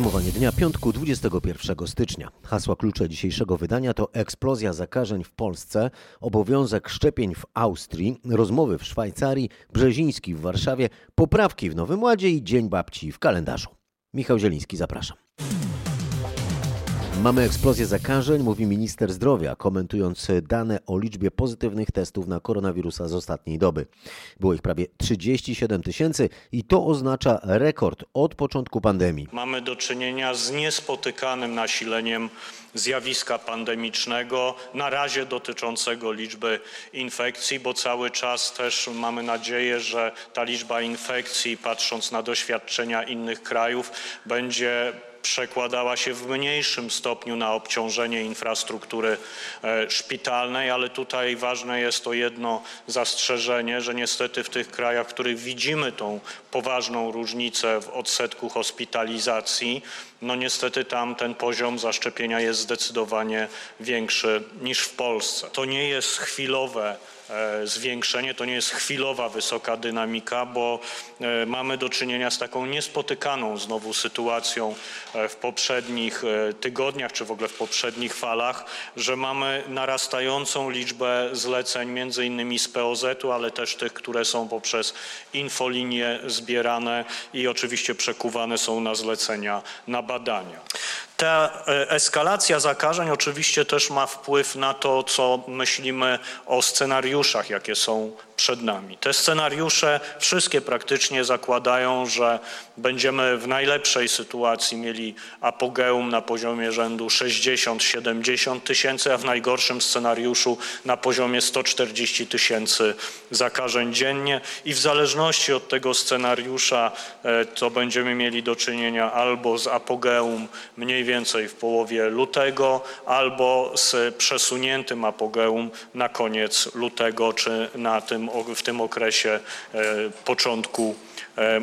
Podsumowanie dnia piątku 21 stycznia. Hasła klucze dzisiejszego wydania to eksplozja zakażeń w Polsce, obowiązek szczepień w Austrii, rozmowy w Szwajcarii, Brzeziński w Warszawie, poprawki w Nowym Ładzie i Dzień Babci w kalendarzu. Michał Zieliński, zapraszam. Mamy eksplozję zakażeń, mówi minister zdrowia, komentując dane o liczbie pozytywnych testów na koronawirusa z ostatniej doby. Było ich prawie 37 tysięcy i to oznacza rekord od początku pandemii. Mamy do czynienia z niespotykanym nasileniem zjawiska pandemicznego, na razie dotyczącego liczby infekcji, bo cały czas też mamy nadzieję, że ta liczba infekcji, patrząc na doświadczenia innych krajów, będzie przekładała się w mniejszym stopniu na obciążenie infrastruktury e, szpitalnej, ale tutaj ważne jest to jedno zastrzeżenie, że niestety w tych krajach, w których widzimy tą poważną różnicę w odsetku hospitalizacji, no niestety tam ten poziom zaszczepienia jest zdecydowanie większy niż w Polsce. To nie jest chwilowe zwiększenie. To nie jest chwilowa wysoka dynamika, bo e, mamy do czynienia z taką niespotykaną znowu sytuacją e, w poprzednich tygodniach, czy w ogóle w poprzednich falach, że mamy narastającą liczbę zleceń między innymi z POZ-u, ale też tych, które są poprzez infolinię zbierane i oczywiście przekuwane są na zlecenia na badania. Ta e, eskalacja zakażeń oczywiście też ma wpływ na to, co myślimy o scenariuszach, jakie są przed nami. Te scenariusze wszystkie praktycznie zakładają, że będziemy w najlepszej sytuacji mieli apogeum na poziomie rzędu 60-70 tysięcy, a w najgorszym scenariuszu na poziomie 140 tysięcy zakażeń dziennie i w zależności od tego scenariusza e, to będziemy mieli do czynienia albo z apogeum mniej więcej w połowie lutego, albo z przesuniętym apogeum na koniec lutego czy na tym w tym okresie e, początku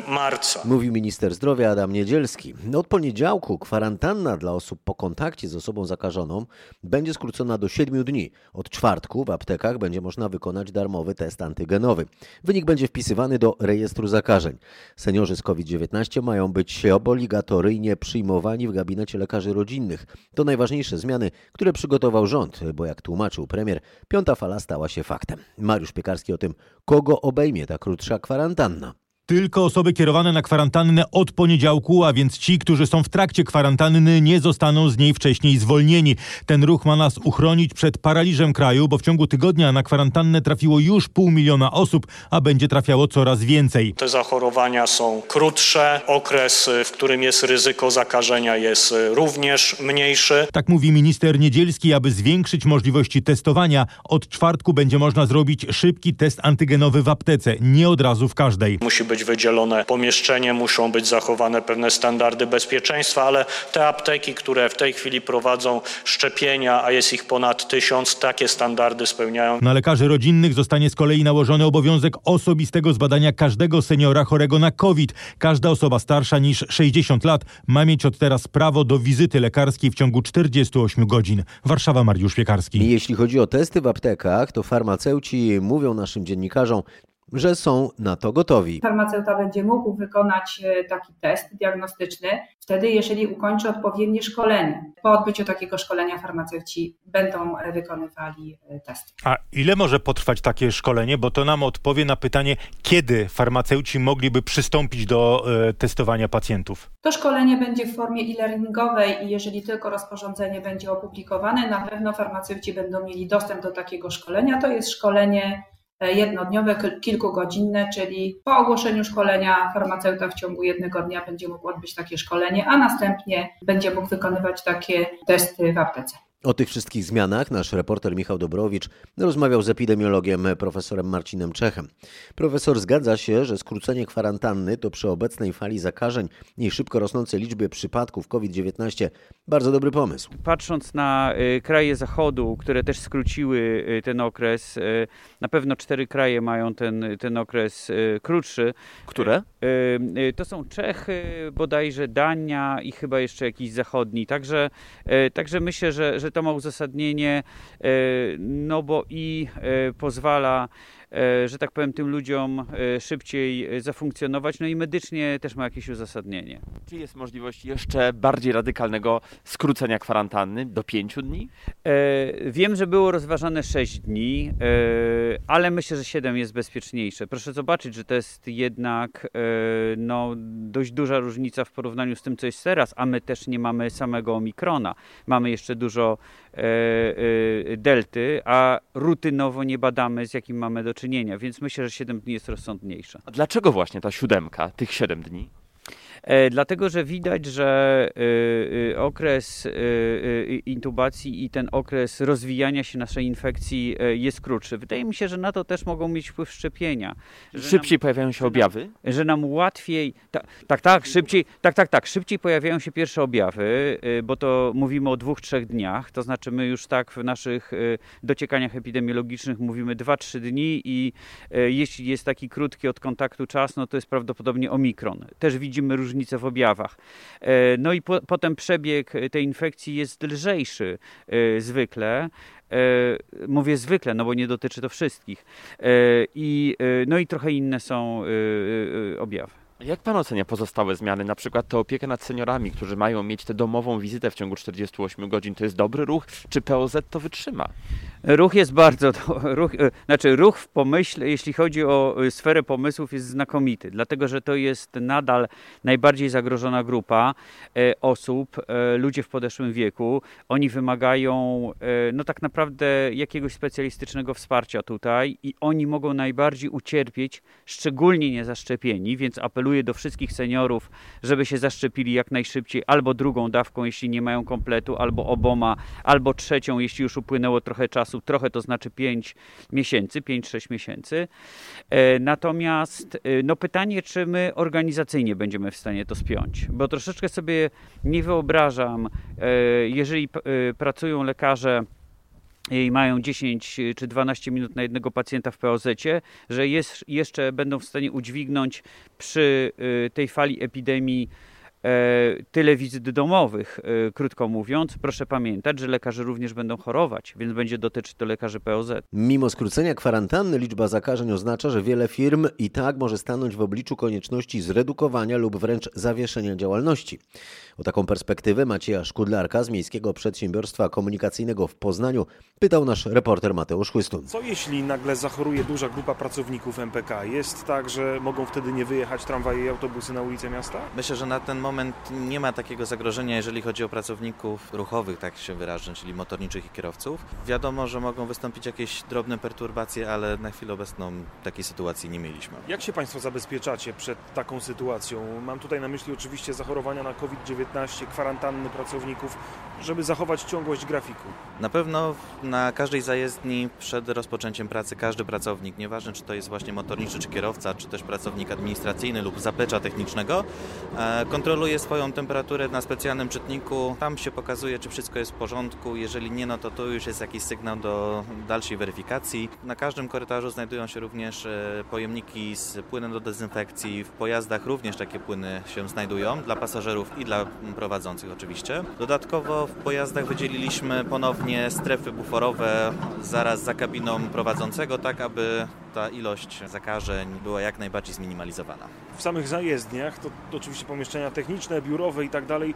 marca. Mówił minister zdrowia Adam Niedzielski. Od poniedziałku kwarantanna dla osób po kontakcie z osobą zakażoną będzie skrócona do 7 dni. Od czwartku w aptekach będzie można wykonać darmowy test antygenowy. Wynik będzie wpisywany do rejestru zakażeń. Seniorzy z COVID-19 mają być obligatoryjnie przyjmowani w gabinecie lekarzy rodzinnych. To najważniejsze zmiany, które przygotował rząd, bo jak tłumaczył premier, piąta fala stała się faktem. Mariusz Piekarski o tym kogo obejmie ta krótsza kwarantanna. Tylko osoby kierowane na kwarantannę od poniedziałku, a więc ci, którzy są w trakcie kwarantanny, nie zostaną z niej wcześniej zwolnieni. Ten ruch ma nas uchronić przed paraliżem kraju, bo w ciągu tygodnia na kwarantannę trafiło już pół miliona osób, a będzie trafiało coraz więcej. Te zachorowania są krótsze, okres, w którym jest ryzyko zakażenia jest również mniejszy. Tak mówi minister Niedzielski, aby zwiększyć możliwości testowania. Od czwartku będzie można zrobić szybki test antygenowy w aptece, nie od razu w każdej. Musi być być wydzielone pomieszczenie, muszą być zachowane pewne standardy bezpieczeństwa, ale te apteki, które w tej chwili prowadzą szczepienia, a jest ich ponad tysiąc, takie standardy spełniają. Na lekarzy rodzinnych zostanie z kolei nałożony obowiązek osobistego zbadania każdego seniora chorego na COVID. Każda osoba starsza niż 60 lat ma mieć od teraz prawo do wizyty lekarskiej w ciągu 48 godzin. Warszawa, Mariusz Piekarski. Jeśli chodzi o testy w aptekach, to farmaceuci mówią naszym dziennikarzom, że są na to gotowi. Farmaceuta będzie mógł wykonać e, taki test diagnostyczny wtedy, jeżeli ukończy odpowiednie szkolenie. Po odbyciu takiego szkolenia farmaceuci będą e, wykonywali e, testy. A ile może potrwać takie szkolenie? Bo to nam odpowie na pytanie, kiedy farmaceuci mogliby przystąpić do testowania pacjentów. To szkolenie będzie w formie e-learningowej i jeżeli tylko rozporządzenie będzie opublikowane, na pewno farmaceuci będą mieli dostęp do takiego szkolenia. To jest szkolenie jednodniowe, kilkugodzinne, czyli po ogłoszeniu szkolenia farmaceuta w ciągu jednego dnia będzie mógł odbyć takie szkolenie, a następnie będzie mógł wykonywać takie testy w aptece. O tych wszystkich zmianach nasz reporter Michał Dobrowicz rozmawiał z epidemiologiem profesorem Marcinem Czechem. Profesor zgadza się, że skrócenie kwarantanny to przy obecnej fali zakażeń i szybko rosnącej liczbie przypadków COVID-19 bardzo dobry pomysł. Patrząc na y, kraje zachodu, które też skróciły y, ten okres, y, na pewno cztery kraje mają ten, ten okres krótszy. Które? To są Czechy, bodajże Dania i chyba jeszcze jakiś zachodni. Także, także myślę, że, że to ma uzasadnienie, no bo i pozwala że tak powiem, tym ludziom e, szybciej zafunkcjonować. No i medycznie też ma jakieś uzasadnienie. Czy jest możliwość jeszcze bardziej radykalnego skrócenia kwarantanny do pięciu dni? Wiem, że było rozważane 6 dni, ale myślę, że 7 jest bezpieczniejsze. Proszę zobaczyć, że to jest jednak no, dość duża różnica w porównaniu z tym, co jest teraz, a my też nie mamy samego omikrona. Mamy jeszcze dużo e, e, delty, a rutynowo nie badamy, z jakim mamy do czynienia, więc myślę, że 7 dni jest rozsądniejsza. A dlaczego właśnie ta siódemka, tych 7 dni? E, dlatego, że widać, że e, e, okres intubacji i ten okres rozwijania się naszej infekcji jest krótszy. Wydaje mi się, że na to też mogą mieć wpływ szczepienia. Szybciej nam, pojawiają się objawy? Że nam łatwiej, ta, tak, tak, szybciej, tak, tak, tak, szybciej pojawiają się pierwsze objawy, bo to mówimy o dwóch, trzech dniach, to znaczy my już tak w naszych dociekaniach epidemiologicznych mówimy dwa, trzy dni i jeśli jest taki krótki od kontaktu czas, no to jest prawdopodobnie omikron. Też widzimy różnice różnice w objawach. E, no i po, potem przebieg tej infekcji jest lżejszy e, zwykle. E, mówię zwykle, no bo nie dotyczy to wszystkich. I, no i trochę inne są objawy. Jak pan ocenia pozostałe zmiany, na przykład tę opiekę nad seniorami, którzy mają mieć tę domową wizytę w ciągu 48 godzin? To jest dobry ruch? Czy POZ to wytrzyma? Ruch jest bardzo, ruch, e, znaczy ruch w pomyśle, jeśli chodzi o e, sferę pomysłów, jest znakomity, dlatego że to jest nadal najbardziej zagrożona grupa e, osób, ludzie w podeszłym wieku. Oni wymagają, no tak naprawdę, jakiegoś specjalistycznego wsparcia tutaj i oni mogą najbardziej ucierpieć, szczególnie niezaszczepieni, więc apeluję do wszystkich seniorów, żeby się zaszczepili jak najszybciej, albo drugą dawką, jeśli nie mają kompletu, albo oboma, albo trzecią, jeśli już upłynęło trochę czasu czasu, trochę to znaczy 5 miesięcy, 5-6 miesięcy. E, natomiast e, no pytanie, czy my organizacyjnie będziemy w stanie to spiąć, bo troszeczkę sobie nie wyobrażam, e, jeżeli pracują lekarze i mają 10 czy 12 minut na jednego pacjenta w POZ, że jest, jeszcze będą w stanie udźwignąć przy tej fali epidemii E, tyle wizyt domowych, e, krótko mówiąc. Proszę pamiętać, że lekarze również będą chorować, więc będzie dotyczyć to lekarzy POZ. Mimo skrócenia kwarantanny liczba zakażeń oznacza, że wiele firm i tak może stanąć w obliczu konieczności zredukowania lub wręcz zawieszenia działalności. O taką perspektywę Macieja Szkudlarka z Miejskiego Przedsiębiorstwa Komunikacyjnego w Poznaniu pytał nasz reporter Mateusz Chłystun. Co jeśli nagle zachoruje duża grupa pracowników MPK? Jest tak, że mogą wtedy nie wyjechać tramwaje i autobusy na ulice miasta? Myślę, że na ten moment nie ma takiego zagrożenia, jeżeli chodzi o pracowników ruchowych, tak się wyrażę, czyli motorniczych i kierowców. Wiadomo, że mogą wystąpić jakieś drobne perturbacje, ale na chwilę obecną takiej sytuacji nie mieliśmy. Jak się Państwo zabezpieczacie przed taką sytuacją? Mam tutaj na myśli oczywiście zachorowania na COVID-19, kwarantanny pracowników, żeby zachować ciągłość grafiku? Na pewno na każdej zajezdni przed rozpoczęciem pracy każdy pracownik, nieważne czy to jest właśnie motorniczy czy kierowca, czy też pracownik administracyjny lub zaplecza technicznego, e, kontroluje swoją temperaturę na specjalnym czytniku. Tam się pokazuje, czy wszystko jest w porządku. Jeżeli nie, no to tu już jest jakiś sygnał do dalszej weryfikacji. Na każdym korytarzu znajdują się również e, pojemniki z płynem do dezynfekcji. W pojazdach również takie płyny się znajdują dla pasażerów i dla prowadzących oczywiście. Dodatkowo w pojazdach wydzieliliśmy ponownie strefy buforowe zaraz za kabiną prowadzącego, tak aby ta ilość zakażeń była jak najbardziej zminimalizowana. W samych zajezdniach, to, to oczywiście pomieszczenia techniczne, biurowe i tak dalej,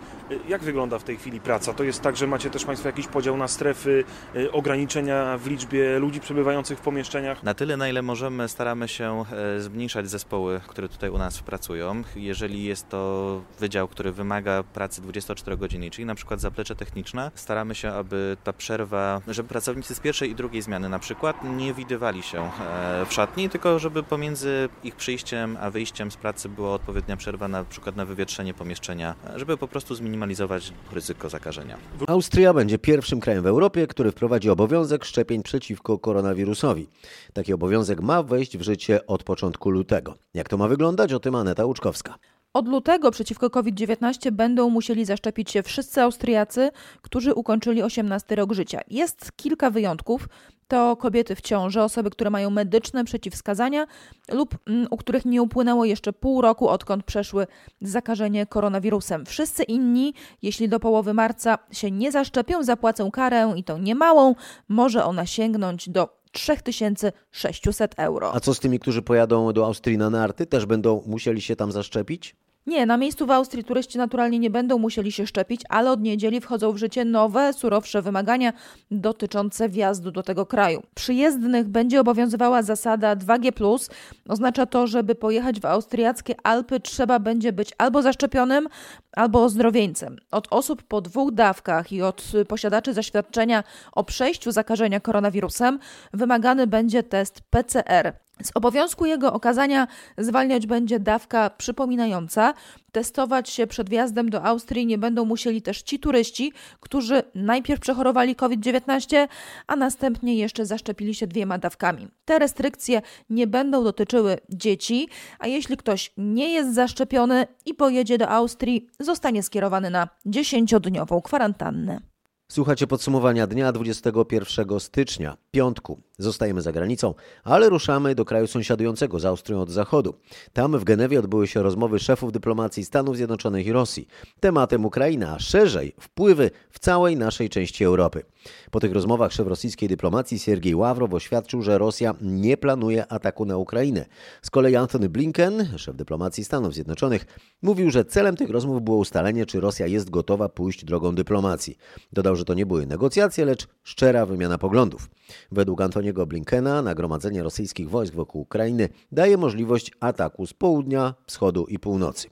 jak wygląda w tej chwili praca? To jest tak, że macie też Państwo jakiś podział na strefy, y, ograniczenia w liczbie ludzi przebywających w pomieszczeniach? Na tyle, na ile możemy, staramy się e, zmniejszać zespoły, które tutaj u nas pracują. Jeżeli jest to wydział, który wymaga pracy 24 godziny, czyli na przykład zaplecze techniczne, staramy się, aby ta przerwa, żeby pracownicy z pierwszej i drugiej zmiany na przykład nie widywali się e, w szatni, tylko żeby pomiędzy ich przyjściem a wyjściem z pracy była odpowiednia przerwa na przykład na wywietrzenie pomieszczenia, żeby po prostu zminimalizować ryzyko zakażenia. Austria będzie pierwszym krajem w Europie, który wprowadzi obowiązek szczepień przeciwko koronawirusowi. Taki obowiązek ma wejść w życie od początku lutego. Jak to ma wyglądać? O tym Aneta Łuczkowska. Od lutego przeciwko COVID-19 będą musieli zaszczepić się wszyscy Austriacy, którzy ukończyli 18 rok życia. Jest kilka wyjątków. To kobiety w ciąży, osoby, które mają medyczne przeciwwskazania lub mm, u których nie upłynęło jeszcze pół roku, odkąd przeszły zakażenie koronawirusem. Wszyscy inni, jeśli do połowy marca się nie zaszczepią, zapłacą karę i to niemałą. Może ona sięgnąć do 3600 euro. A co z tymi, którzy pojadą do Austrii na narty? Też będą musieli się tam zaszczepić? Nie, na miejscu w Austrii turyści naturalnie nie będą musieli się szczepić, ale od niedzieli wchodzą w życie nowe, surowsze wymagania dotyczące wjazdu do tego kraju. Przyjezdnych będzie obowiązywała zasada 2G. Oznacza to, żeby pojechać w austriackie Alpy, trzeba będzie być albo zaszczepionym, albo ozdrowieńcem. Od osób po dwóch dawkach i od posiadaczy zaświadczenia o przejściu zakażenia koronawirusem wymagany będzie test PCR. Z obowiązku jego okazania zwalniać będzie dawka przypominająca. Testować się przed wjazdem do Austrii nie będą musieli też ci turyści, którzy najpierw przechorowali COVID-19, a następnie jeszcze zaszczepili się dwiema dawkami. Te restrykcje nie będą dotyczyły dzieci, a jeśli ktoś nie jest zaszczepiony i pojedzie do Austrii, zostanie skierowany na 10-dniową kwarantannę. Słuchacie podsumowania dnia 21 stycznia, piątku. Zostajemy za granicą, ale ruszamy do kraju sąsiadującego z Austrią od zachodu. Tam w Genewie odbyły się rozmowy szefów dyplomacji Stanów Zjednoczonych i Rosji. Tematem Ukraina, a szerzej wpływy w całej naszej części Europy. Po tych rozmowach szef rosyjskiej dyplomacji Siergiej Ławrow oświadczył, że Rosja nie planuje ataku na Ukrainę. Z kolei Antony Blinken, szef dyplomacji Stanów Zjednoczonych, mówił, że celem tych rozmów było ustalenie, czy Rosja jest gotowa pójść drogą dyplomacji. Dodał, że to nie były negocjacje, lecz szczera wymiana poglądów. Według Antoniego Blinkena nagromadzenie rosyjskich wojsk wokół Ukrainy daje możliwość ataku z południa, wschodu i północy.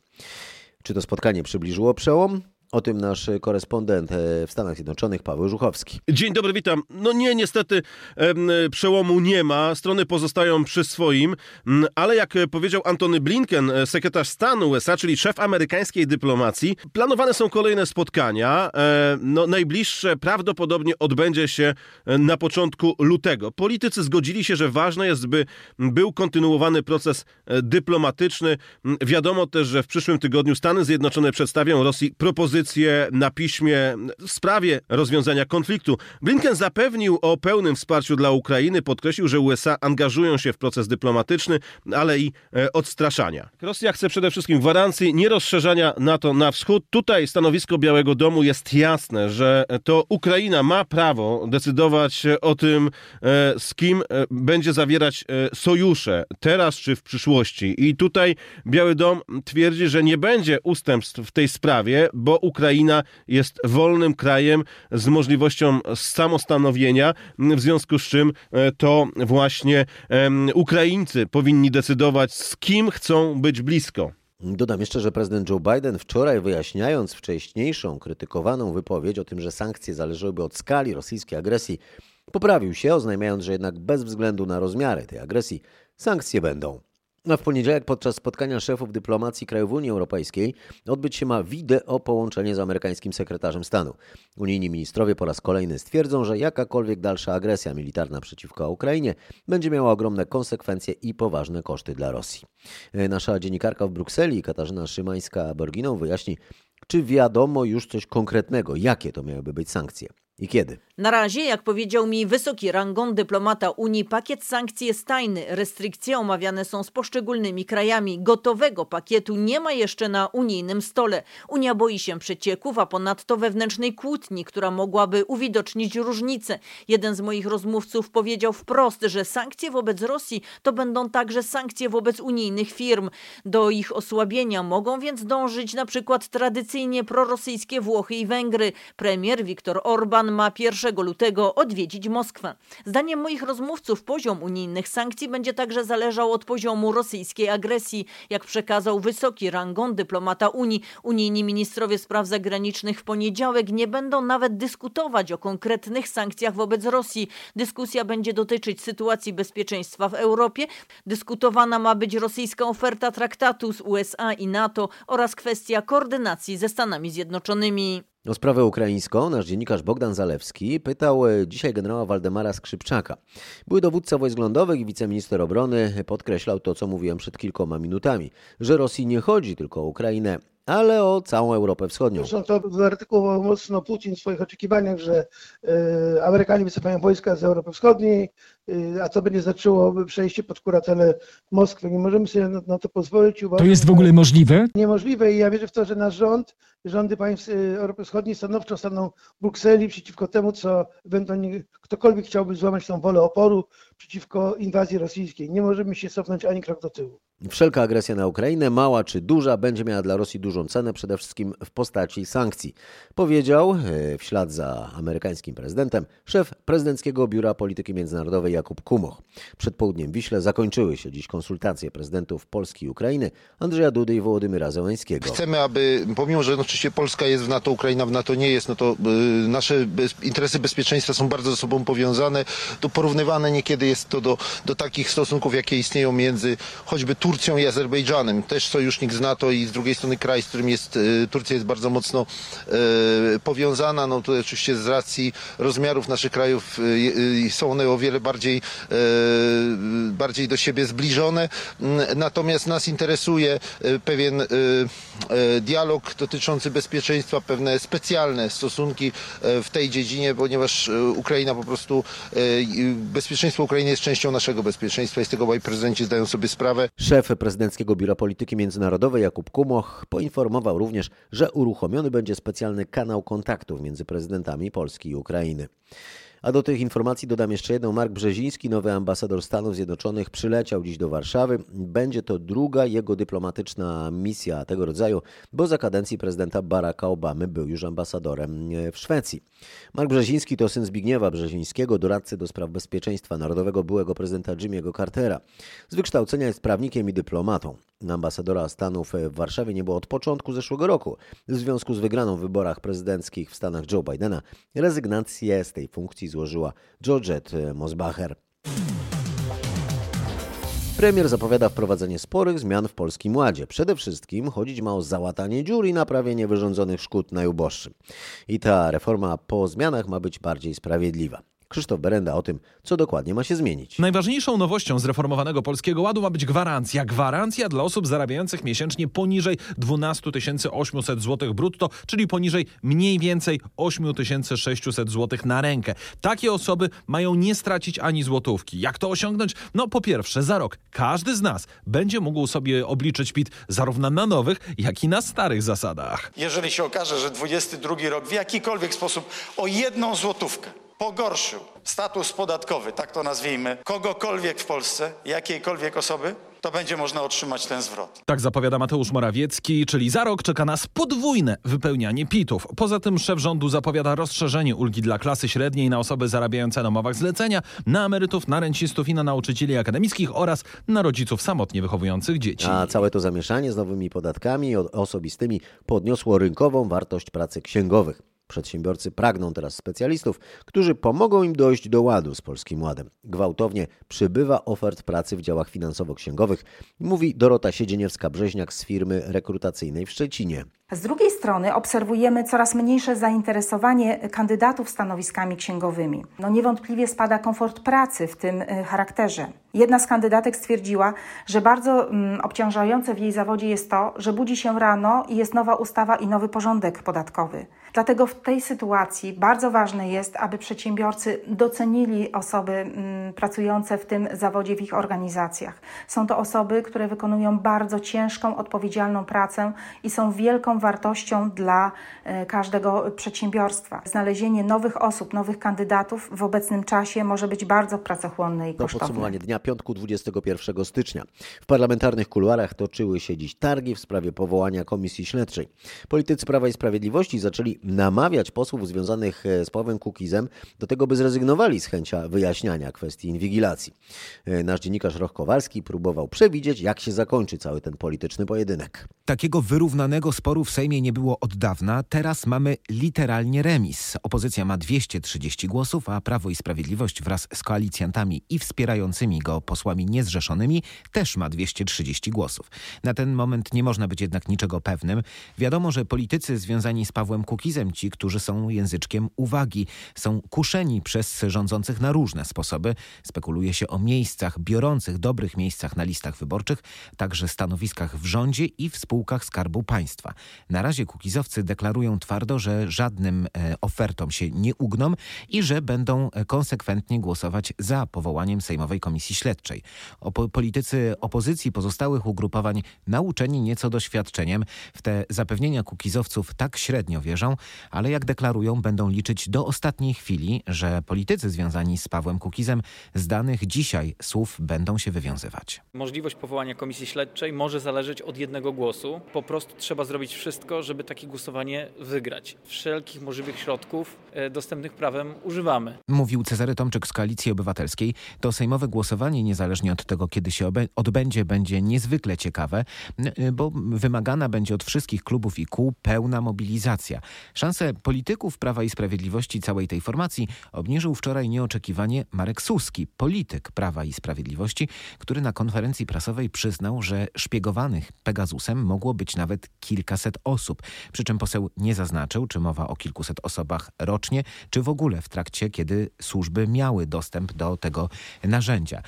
Czy to spotkanie przybliżyło przełom? O tym nasz korespondent e, w Stanach Zjednoczonych Paweł Żuchowski. Dzień dobry, witam. No nie, niestety przełomu nie ma, strony pozostają przy swoim, ale jak powiedział Antony Blinken, e, sekretarz stanu USA, czyli szef amerykańskiej dyplomacji, planowane są kolejne spotkania. E, no, najbliższe prawdopodobnie odbędzie się na początku lutego. Politycy zgodzili się, że ważne jest, by był kontynuowany proces dyplomatyczny. Wiadomo też, że w przyszłym tygodniu Stany Zjednoczone przedstawią Rosji propozycję propozycje na piśmie w sprawie rozwiązania konfliktu. Blinken zapewnił o pełnym wsparciu dla Ukrainy, podkreślił, że USA angażują się w proces dyplomatyczny, ale i e, odstraszania. Rosja chce przede wszystkim gwarancji nierozszerzania NATO na wschód. Tutaj stanowisko Białego Domu jest jasne, że to Ukraina ma prawo decydować o tym, e, z kim e, będzie zawierać sojusze, teraz czy w przyszłości. I tutaj Biały Dom twierdzi, że nie będzie ustępstw w tej sprawie, bo Ukraina jest wolnym krajem z możliwością samostanowienia, w związku z czym e, to właśnie Ukraińcy powinni decydować, z kim chcą być blisko. Dodam jeszcze, że prezydent Joe Biden wczoraj wyjaśniając wcześniejszą krytykowaną wypowiedź o tym, że sankcje zależałyby od skali rosyjskiej agresji, poprawił się, oznajmiając, że jednak bez względu na rozmiary tej agresji sankcje będą. A w poniedziałek podczas spotkania szefów dyplomacji krajów Unii Europejskiej odbyć się ma wideo połączenie z amerykańskim sekretarzem stanu. Unijni ministrowie po raz kolejny stwierdzą, że jakakolwiek dalsza agresja militarna przeciwko Ukrainie będzie miała ogromne konsekwencje i poważne koszty dla Rosji. Nasza dziennikarka w Brukseli, Katarzyna Szymańska-Borginą, wyjaśni, czy wiadomo już coś konkretnego, jakie to miałyby być sankcje i kiedy. Na razie, jak powiedział mi wysoki rangą dyplomata Unii, pakiet sankcji jest tajny. Restrykcje omawiane są z poszczególnymi krajami. Gotowego pakietu nie ma jeszcze na unijnym stole. Unia boi się przecieków, a ponadto wewnętrznej kłótni, która mogłaby uwidocznić różnice. Jeden z moich rozmówców powiedział wprost, że sankcje wobec Rosji to będą także sankcje wobec unijnych firm. Do ich osłabienia mogą więc dążyć na przykład tradycyjnie prorosyjskie Włochy i Węgry. Premier Viktor Orban ma 1 lutego odwiedzić Moskwę. Zdaniem moich rozmówców poziom unijnych sankcji będzie także zależał od poziomu rosyjskiej agresji, jak przekazał wysoki rangą dyplomata Unii. Unijni ministrowie spraw zagranicznych w poniedziałek nie będą nawet dyskutować o konkretnych sankcjach wobec Rosji. Dyskusja będzie dotyczyć sytuacji bezpieczeństwa w Europie. Dyskutowana ma być rosyjska oferta traktatu z USA i NATO oraz kwestia koordynacji ze Stanami Zjednoczonymi. O sprawę ukraińską nasz dziennikarz Bogdan Zalewski pytał e, dzisiaj generała Waldemara Skrzypczaka. Były dowódca wojsk lądowych i wiceminister obrony podkreślał to, co mówiłem przed kilkoma minutami, że Rosji nie chodzi tylko o Ukrainę, ale o całą Europę Wschodnią. Zresztą to wyartykułował mocno Putin w swoich oczekiwaniach, że y, Amerykanie wycofają wojska z Europy Wschodniej, y, a co będzie znaczyło przejście pod kuratele Moskwy. Nie możemy sobie na, na to pozwolić. Uważam, to jest w ogóle możliwe? Niemożliwe i ja wierzę w to, że nasz rząd, rządy państw Europy Wschodniej stanowczo staną w Brukseli przeciwko temu, co ewentualnie ktokolwiek chciałby złamać tą wolę oporu przeciwko inwazji rosyjskiej. Nie możemy się cofnąć ani krok do tyłu. Wszelka agresja na Ukrainę, mała czy duża, będzie miała dla Rosji dużą cenę, przede wszystkim w postaci sankcji. Powiedział e, w ślad za amerykańskim prezydentem szef prezydenckiego Biura Polityki Międzynarodowej Jakub Kumoch. Przed południem w Wiśle zakończyły się dziś konsultacje prezydentów Polski i Ukrainy Andrzeja Dudy i Wołodymyra Zełańskiego. Chcemy, aby, pomimo, że oczywiście Polska jest w NATO, Ukraina w NATO nie jest, no to y, nasze bez, interesy bezpieczeństwa są bardzo ze sobą powiązane. To porównywane niekiedy jest to do, do takich stosunków, jakie istnieją między choćby Turcją i Azerbejdżanem. Też sojusznik z NATO i z drugiej strony kraj, z którym jest y, Turcja jest bardzo mocno y, powiązana. No to oczywiście z racji rozmiarów naszych krajów y, są one o wiele bardziej, bardziej do siebie zbliżone. Natomiast nas interesuje pewien dialog dotyczący bezpieczeństwa, pewne specjalne stosunki w tej dziedzinie, ponieważ Ukraina po prostu, bezpieczeństwo Ukrainy jest częścią naszego bezpieczeństwa i z tego obaj prezydenci zdają sobie sprawę. Szef prezydenckiego Biura Polityki Międzynarodowej Jakub Kumoch poinformował również, że uruchomiony będzie specjalny kanał kontaktów między prezydentami Polski i Ukrainy. A do tych informacji dodam jeszcze jedną. Mark Brzeziński, nowy ambasador Stanów Zjednoczonych, przyleciał dziś do Warszawy. Będzie to druga jego dyplomatyczna misja tego rodzaju, bo za kadencji prezydenta Baracka Obamy był już ambasadorem w Szwecji. Mark Brzeziński to syn Zbigniewa Brzezińskiego, doradcy do spraw bezpieczeństwa narodowego byłego prezydenta Jimmy'ego Cartera. Z wykształcenia jest prawnikiem i dyplomatą. Ambasadora Stanów w Warszawie nie było od początku zeszłego roku. W związku z wygraną w wyborach prezydenckich w Stanach Joe Bidena rezygnację z tej funkcji złożyła Georgette Mosbacher. Premier zapowiada wprowadzenie sporych zmian w Polskim Ładzie. Przede wszystkim chodzić ma o załatanie dziur i naprawienie wyrządzonych szkód najuboższym. I ta reforma po zmianach ma być bardziej sprawiedliwa. Krzysztof Berenda o tym, co dokładnie ma się zmienić. Najważniejszą nowością zreformowanego Polskiego Ładu ma być gwarancja. Gwarancja dla osób zarabiających miesięcznie poniżej 12 800 zł brutto, czyli poniżej mniej więcej 8600 zł na rękę. Takie osoby mają nie stracić ani złotówki. Jak to osiągnąć? No po pierwsze, za rok każdy z nas będzie mógł sobie obliczyć PIT zarówno na nowych, jak i na starych zasadach. Jeżeli się okaże, że 22 rok w jakikolwiek sposób o jedną złotówkę pogorszył status podatkowy, tak to nazwijmy, kogokolwiek w Polsce, jakiejkolwiek osoby, to będzie można otrzymać ten zwrot. Tak zapowiada Mateusz Morawiecki, czyli za rok czeka nas podwójne wypełnianie PIT-ów. Poza tym szef rządu zapowiada rozszerzenie ulgi dla klasy średniej na osoby zarabiające na umowach zlecenia, na emerytów, na rencistów i na nauczycieli akademickich oraz na rodziców samotnie wychowujących dzieci. A całe to zamieszanie z nowymi podatkami osobistymi podniosło rynkową wartość pracy księgowych. Przedsiębiorcy pragną teraz specjalistów, którzy pomogą im dojść do ładu z Polskim Ładem. Gwałtownie przybywa ofert pracy w działach finansowo-księgowych, mówi Dorota Siedzieniewska-Brzeźniak z firmy rekrutacyjnej w Szczecinie. Z drugiej strony obserwujemy coraz mniejsze zainteresowanie kandydatów stanowiskami księgowymi. No niewątpliwie spada komfort pracy w tym y, charakterze. Jedna z kandydatek stwierdziła, że bardzo mm, obciążające w jej zawodzie jest to, że budzi się rano i jest nowa ustawa i nowy porządek podatkowy. Dlatego w tej sytuacji bardzo ważne jest, aby przedsiębiorcy docenili osoby mm, pracujące w tym zawodzie w ich organizacjach. Są to osoby, które wykonują bardzo ciężką, odpowiedzialną pracę i są wielką wartością dla e, każdego przedsiębiorstwa. Znalezienie nowych osób, nowych kandydatów w obecnym czasie może być bardzo pracochłonne i kosztowne. To podsumowanie dnia piątku 21 stycznia. W parlamentarnych kuluarach toczyły się dziś targi w sprawie powołania komisji śledczej. Politycy Prawa i Sprawiedliwości zaczęli namawiać posłów związanych e, z Pawłem Kukizem do tego, by zrezygnowali z chęcia wyjaśniania kwestii inwigilacji. E, nasz dziennikarz Roch Kowalski próbował przewidzieć, jak się zakończy cały ten polityczny pojedynek. Takiego wyrównanego sporu w Sejmie nie było od dawna. Teraz mamy literalnie remis. Opozycja ma 230 głosów, a Prawo i Sprawiedliwość wraz z koalicjantami i wspierającymi go posłami niezrzeszonymi też ma 230 głosów. Na ten moment nie można być jednak niczego pewnym. Wiadomo, że politycy związani z Pawłem Kukizem, ci, którzy są języczkiem uwagi, są kuszeni przez rządzących na różne sposoby. Spekuluje się o miejscach, biorących dobrych miejscach na listach wyborczych, także stanowiskach w rządzie i w spółkach Skarbu Państwa. Na razie kukizowcy deklarują twardo, że żadnym e, ofertom się nie ugną i że będą konsekwentnie głosować za powołaniem Sejmowej Komisji Śledczej. Opo politycy opozycji pozostałych ugrupowań, nauczeni nieco doświadczeniem, w te zapewnienia kukizowców tak średnio wierzą, ale jak deklarują, będą liczyć do ostatniej chwili, że politycy związani z Pawłem Kukizem z danych dzisiaj słów będą się wywiązywać. Możliwość powołania komisji śledczej może zależeć od jednego głosu. Po prostu trzeba zrobić wszystko, żeby takie głosowanie wygrać. Wszelkich możliwych środków e, dostępnych prawem używamy. Mówił Cezary Tomczyk z Koalicji Obywatelskiej. To sejmowe głosowanie, niezależnie od tego, kiedy się odbędzie, będzie niezwykle ciekawe, bo wymagana będzie od wszystkich klubów i kół pełna mobilizacja. Szanse polityków Prawa i Sprawiedliwości całej tej formacji obniżył wczoraj nieoczekiwanie Marek Suski, polityk Prawa i Sprawiedliwości, który na konferencji prasowej przyznał, że szpiegowanych Pegasusem mogło być nawet kilkaset osób. Przy czym poseł nie zaznaczył, czy mowa o kilkuset osobach rocznie, czy w ogóle w trakcie, kiedy służby miały dostęp do tego narzędzia.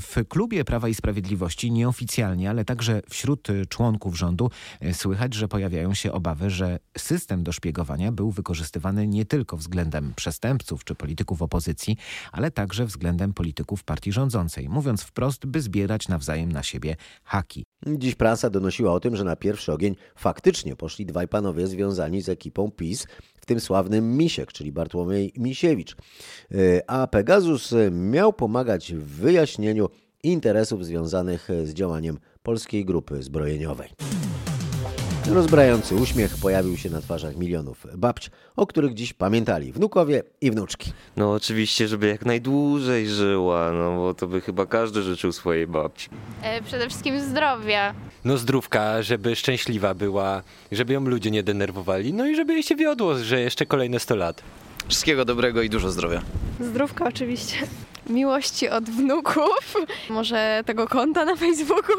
W klubie Prawa i Sprawiedliwości nieoficjalnie, ale także wśród członków rządu słychać, że pojawiają się obawy, że system do szpiegowania był wykorzystywany nie tylko względem przestępców czy polityków opozycji, ale także względem polityków partii rządzącej. Mówiąc wprost, by zbierać nawzajem na siebie haki. Dziś prasa donosiła o tym, że na pierwszy ogień faktycznie poszli dwaj panowie związani z ekipą PiS, w tym sławnym Misiek, czyli Bartłomiej Misiewicz. E, a Pegasus miał pomagać w wyjaśnieniu interesów związanych z działaniem polskiej grupy zbrojeniowej. Rozbrający uśmiech pojawił się na twarzach milionów babć, o których dziś pamiętali wnukowie i wnuczki. No oczywiście, żeby jak najdłużej żyła, no bo to by chyba każdy życzył swojej babci. E, przede wszystkim zdrowia. No zdrówka, żeby szczęśliwa była, żeby ją ludzie nie denerwowali, no i żeby jej się wiodło, że jeszcze kolejne 100 lat. Wszystkiego dobrego i dużo zdrowia. Zdrówka oczywiście. Miłości od wnuków, może tego konta na Facebooku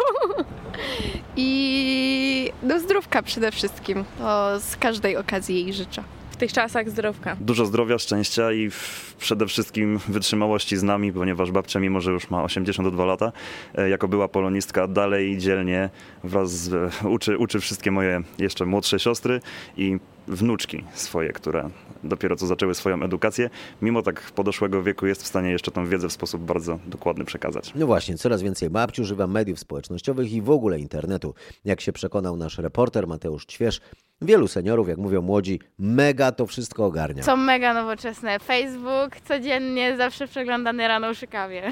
i do zdrówka przede wszystkim. To z każdej okazji jej życzę. W tych czasach zdrówka. Dużo zdrowia, szczęścia i przede wszystkim wytrzymałości z nami, ponieważ babcia, mimo że już ma 82 lata, e, jako była polonistka, dalej dzielnie wraz z, uczy, uczy wszystkie moje jeszcze młodsze siostry i wnuczki swoje, które dopiero co zaczęły swoją edukację, mimo tak podeszłego wieku jest w stanie jeszcze tą wiedzę w sposób bardzo dokładny przekazać. No właśnie, coraz więcej babci używa mediów społecznościowych i w ogóle internetu. Jak się przekonał nasz reporter Mateusz Ćwierz, Wielu seniorów, jak mówią młodzi, mega to wszystko ogarnia. Są mega nowoczesne. Facebook codziennie, zawsze przeglądany rano przy kawie.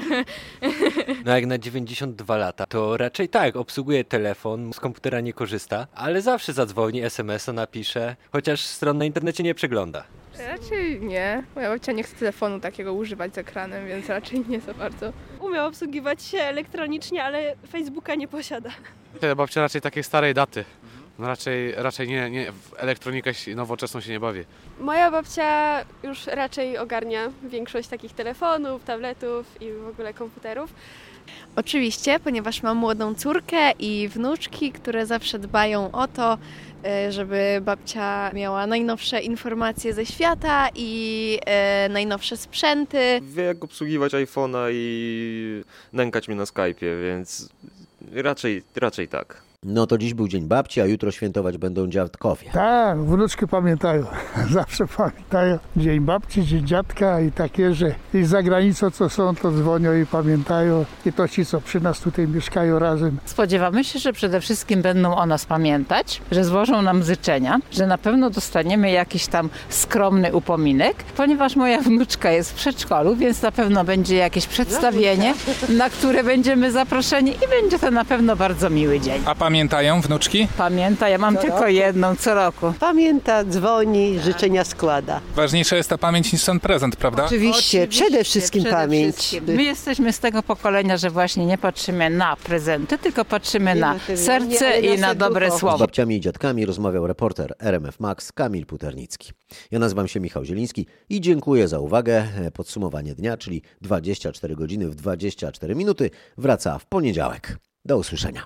No jak na 92 lata, to raczej tak, obsługuje telefon, z komputera nie korzysta, ale zawsze zadzwoni, SMS-a napisze, chociaż stron na internecie nie przegląda. Raczej nie. Moja babcia nie chce telefonu takiego używać z ekranem, więc raczej nie za bardzo. Umie obsługiwać się elektronicznie, ale Facebooka nie posiada. Ta babcia raczej takiej starej daty. No raczej, raczej nie, nie, w elektronikę nowoczesną się nie bawię. Moja babcia już raczej ogarnia większość takich telefonów, tabletów i w ogóle komputerów. Oczywiście, ponieważ mam młodą córkę i wnuczki, które zawsze dbają o to, e, żeby babcia miała najnowsze informacje ze świata i e, najnowsze sprzęty. Wie jak obsługiwać iPhone'a i nękać mnie na Skype'ie, więc raczej, raczej tak. No to dziś był Dzień Babci, a jutro świętować będą dziadkowie. Tak, wnuczki pamiętają. Zawsze pamiętają Dzień Babci, Dzień Dziadka i takie, że i za granicą co są, to dzwonią i pamiętają. I to ci, co przy nas tutaj mieszkają razem. Spodziewamy się, że przede wszystkim będą o nas pamiętać, że złożą nam życzenia, że na pewno dostaniemy jakiś tam skromny upominek, ponieważ moja wnuczka jest w przedszkolu, więc na pewno będzie jakieś przedstawienie, na które będziemy zaproszeni i będzie to na pewno bardzo miły dzień. A Pamiętają wnuczki? Pamięta, ja mam co tylko roku? jedną co roku. Pamięta, dzwoni, życzenia składa. Ważniejsza jest ta pamięć niż ten prezent, prawda? Oczywiście, Oczywiście przede wszystkim przede pamięć. Wszystkim. My jesteśmy z tego pokolenia, że właśnie nie patrzymy na prezenty, tylko patrzymy nie na serce nie, i na dobre słowo. Z babciami i dziadkami rozmawiał reporter RMF Max Kamil Puternicki. Ja nazywam się Michał Zieliński i dziękuję za uwagę. Podsumowanie dnia, czyli 24 godziny w 24 minuty, wraca w poniedziałek. Do usłyszenia.